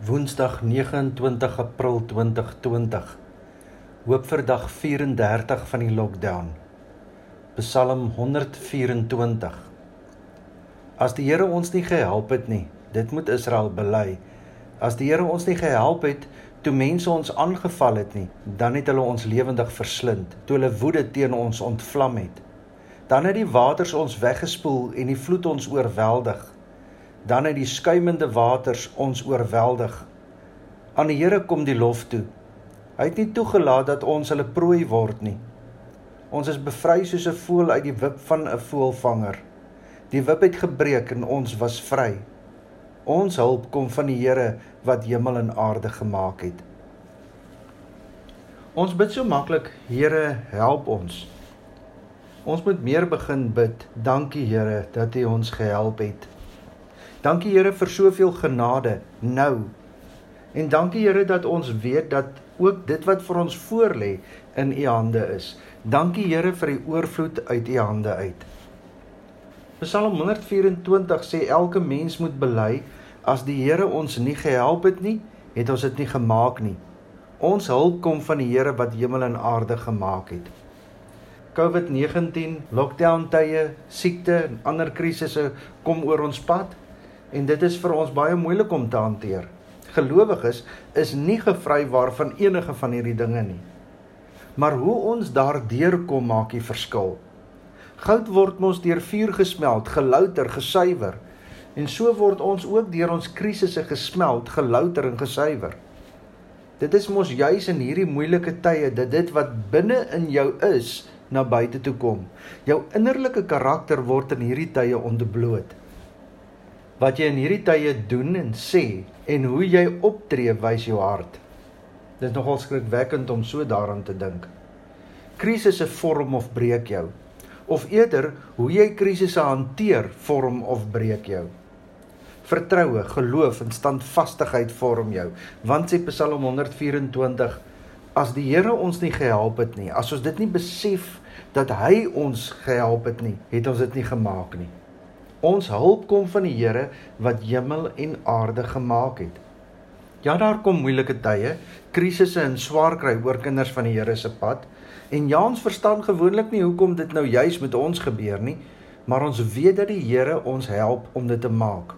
Woensdag 29 April 2020. Hoop vir dag 34 van die lockdown. Psalm 124. As die Here ons nie gehelp het nie, dit moet Israel bely. As die Here ons nie gehelp het toe mense ons aangeval het nie, dan het hulle ons lewendig verslind, toe hulle woede teen ons ontvlam het. Dan het die waters ons weggespoel en die vloed ons oorweldig dan het die skuimende waters ons oorweldig. Aan die Here kom die lof toe. Hy het nie toegelaat dat ons hulle prooi word nie. Ons is bevry soos 'n voël uit die wip van 'n voëlvanger. Die wip het gebreek en ons was vry. Ons hulp kom van die Here wat hemel en aarde gemaak het. Ons bid so maklik, Here, help ons. Ons moet meer begin bid. Dankie Here dat U ons gehelp het. Dankie Here vir soveel genade nou. En dankie Here dat ons weet dat ook dit wat vir ons voorlê in U hande is. Dankie Here vir die oorvloed uit U hande uit. Psalm 124 sê elke mens moet bely as die Here ons nie gehelp het nie, het ons dit nie gemaak nie. Ons hulp kom van die Here wat hemel en aarde gemaak het. COVID-19, lockdown tye, siekte en ander krisisse kom oor ons pad en dit is vir ons baie moeilik om te hanteer. Gelowiges is nie gevry waarvan enige van hierdie dinge nie. Maar hoe ons daardeur kom maak die verskil. Goud word mos deur vuur gesmeld, gelouter, gesuiwer. En so word ons ook deur ons krisisse gesmeld, gelouter en gesuiwer. Dit is mos juis in hierdie moeilike tye dat dit wat binne in jou is na buite toe kom. Jou innerlike karakter word in hierdie tye ontbloot wat jy in hierdie tye doen en sê en hoe jy optree wys jou hart. Dit is nogal skrikwekkend om so daaraan te dink. Krisisse vorm of breek jou. Of eerder, hoe jy krisisse hanteer vorm of breek jou. Vertroue, geloof en standvastigheid vorm jou. Want sê Psalm 124 As die Here ons nie gehelp het nie, as ons dit nie besef dat hy ons gehelp het nie, het ons dit nie gemaak nie. Ons hulp kom van die Here wat hemel en aarde gemaak het. Ja, daar kom moeilike tye, krisisse en swaar kry oor kinders van die Here se pad. En ja, ons verstaan gewoonlik nie hoekom dit nou juis met ons gebeur nie, maar ons weet dat die Here ons help om dit te maak.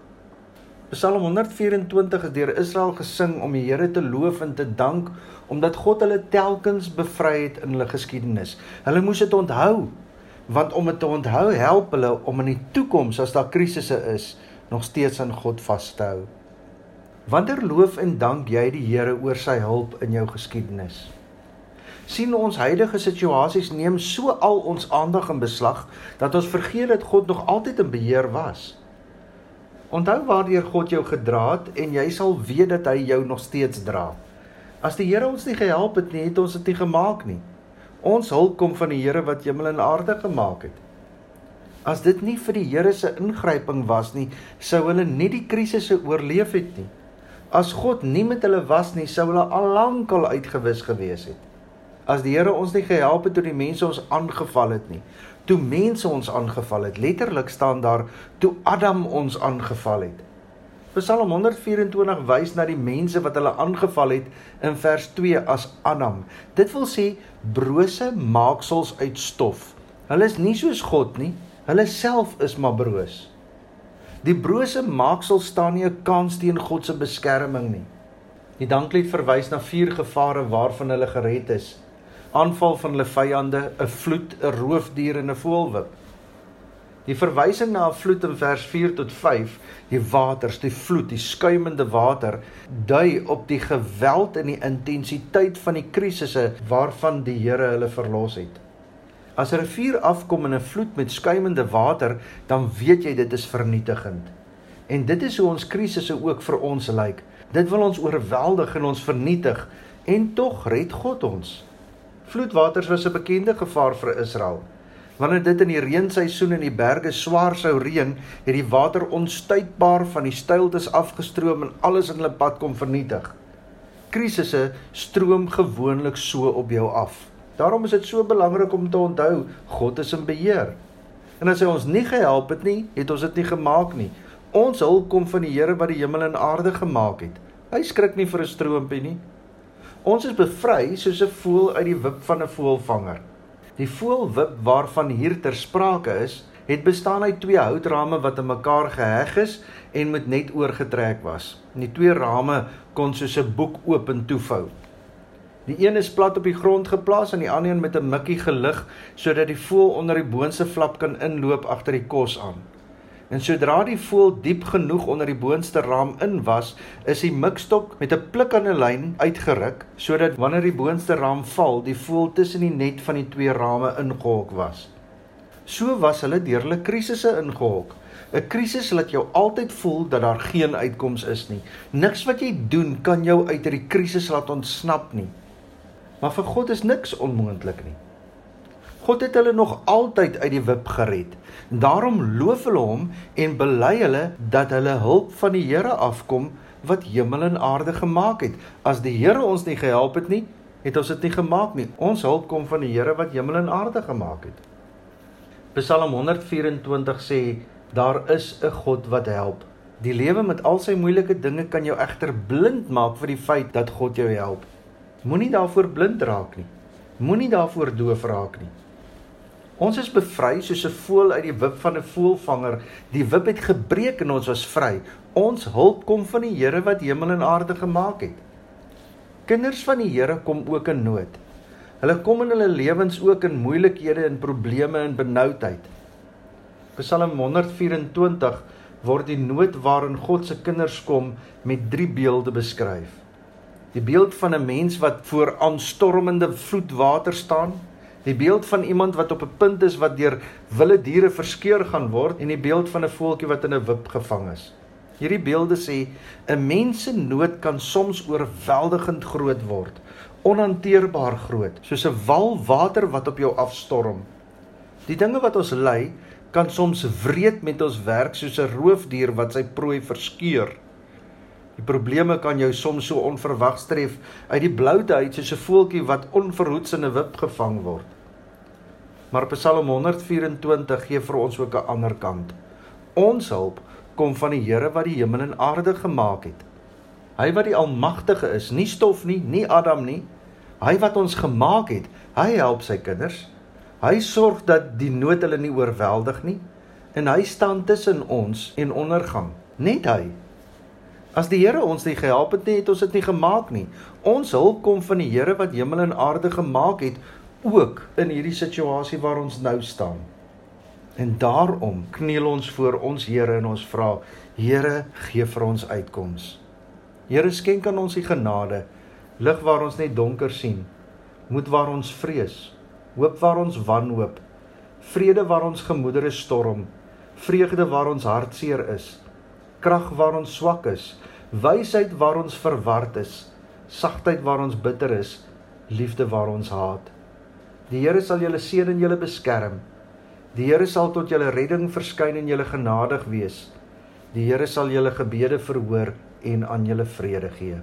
Psalm 124 is deur Israel gesing om die Here te loof en te dank omdat God hulle telkens bevry het in hulle geskiedenis. Hulle moes dit onthou want om dit te onthou help hulle om in die toekoms as daar krisisse is nog steeds aan God vas te hou. Wanneer loof en dank jy die Here oor sy hulp in jou geskiedenis? sien ons huidige situasies neem so al ons aandag in beslag dat ons vergeet dat God nog altyd in beheer was. Onthou waardeur God jou gedra het en jy sal weet dat hy jou nog steeds dra. As die Here ons nie gehelp het nie, het ons dit nie gemaak nie. Ons hulp kom van die Here wat hemel en aarde gemaak het. As dit nie vir die Here se ingryping was nie, sou hulle nie die krisisse oorleef het nie. As God nie met hulle was nie, sou hulle al lank al uitgewis gewees het. As die Here ons nie gehelp het toe die mense ons aangeval het nie, toe mense ons aangeval het, letterlik staan daar toe Adam ons aangeval het. Psalm 124 wys na die mense wat hulle aangeval het in vers 2 as Adam. Dit wil sê brose maaksels uit stof. Hulle is nie soos God nie. Hulle self is maar broos. Die brose maaksel staan nie 'n kans teen God se beskerming nie. Die danklied verwys na vier gevare waarvan hulle gered is: aanval van hulle vyande, 'n vloed, 'n roofdier en 'n voëlwip. Die verwysing na 'n vloed in vers 4 tot 5, die waters, die vloed, die skuimende water, dui op die geweld en die intensiteit van die krisisse waarvan die Here hulle verlos het. As 'n rivier afkom in 'n vloed met skuimende water, dan weet jy dit is vernietigend. En dit is hoe ons krisisse ook vir ons lyk. Dit wil ons oorweldig en ons vernietig en tog red God ons. Vloedwaters was 'n bekende gevaar vir Israel. Wanneer dit in die reenseisoen in die berge swaar sou reën, het die water onstuitbaar van die steiltes afgestroom en alles in hulle pad kom vernietig. Krisisse stroom gewoonlik so op jou af. Daarom is dit so belangrik om te onthou God is in beheer. En as hy ons nie gehelp het nie, het ons dit nie gemaak nie. Ons hulp kom van die Here wat die hemel en aarde gemaak het. Hy skrik nie vir 'n stroompie nie. Ons is bevry soos 'n voël uit die wip van 'n voëlvanger. Die voëlwip waarvan hier ter sprake is, het bestaan uit twee houtrame wat aan mekaar geheg is en met net oorgetrek was. En die twee rame kon soos 'n boek oop en toevou. Die een is plat op die grond geplaas en die ander een met 'n mikkie gelig sodat die voël onder die boonste flap kan inloop agter die kos aan. En sodra die voël diep genoeg onder die boonste raam in was, is die mikstok met 'n pluk aan 'n lyn uitgeruk sodat wanneer die boonste raam val, die voël tussen die net van die twee rame ingehok was. So was hulle deur hulle krisisse ingehok. 'n Krisis laat jou altyd voel dat daar geen uitkoms is nie. Niks wat jy doen kan jou uit hierdie krisis laat ontsnap nie. Maar vir God is niks onmoontlik nie. God het hulle nog altyd uit die wip gered. Daarom loof hulle hom en bely hulle dat hulle hulp van die Here afkom wat hemel en aarde gemaak het. As die Here ons nie gehelp het nie, het ons dit nie gemaak nie. Ons hulp kom van die Here wat hemel en aarde gemaak het. Psalm 124 sê daar is 'n God wat help. Die lewe met al sy moeilike dinge kan jou egter blind maak vir die feit dat God jou help. Moenie daarvoor blind raak nie. Moenie daarvoor doof raak nie. Ons is bevry soos 'n voël uit die wip van 'n voëlvanger. Die wip het gebreek en ons was vry. Ons hulp kom van die Here wat hemel en aarde gemaak het. Kinders van die Here kom ook in nood. Hulle kom in hulle lewens ook in moeilikhede en probleme en benoudheid. Psalm 124 word die nood waarin God se kinders kom met drie beelde beskryf. Die beeld van 'n mens wat voor aanstormende vloedwater staan, die beeld van iemand wat op 'n punt is wat deur wilde diere verskeur gaan word en die beeld van 'n voeltjie wat in 'n wip gevang is. Hierdie beelde sê 'n mens se nood kan soms oorweldigend groot word onhanteerbaar groot, soos 'n wal water wat op jou afstorm. Die dinge wat ons ly, kan soms wreed met ons werk soos 'n roofdier wat sy prooi verskeur. Die probleme kan jou soms so onverwags tref uit die bloute uit soos 'n voeltjie wat onverhoeds in 'n wip gevang word. Maar Psalm 124 gee vir ons ook 'n ander kant. Ons hulp kom van die Here wat die hemel en aarde gemaak het. Hy wat die almagtige is, nie stof nie, nie Adam nie. Hy wat ons gemaak het, hy help sy kinders. Hy sorg dat die nood hulle nie oorweldig nie en hy staan tussen ons en ondergang. Net hy. As die Here ons nie gehelp het nie, het ons dit nie gemaak nie. Ons hulp kom van die Here wat hemel en aarde gemaak het, ook in hierdie situasie waar ons nou staan. En daarom kniel ons voor ons Here en ons vra, Here, gee vir ons uitkoms. Here skenk aan ons die genade, lig waar ons net donker sien, moed waar ons vrees, hoop waar ons wanhoop, vrede waar ons gemoedere storm, vreugde waar ons hartseer is, krag waar ons swak is, wysheid waar ons verward is, sagtheid waar ons bitter is, liefde waar ons haat. Die Here sal julle seën en julle beskerm. Die Here sal tot julle redding verskyn en julle genadig wees. Die Here sal julle gebede verhoor en aan julle vrede gee.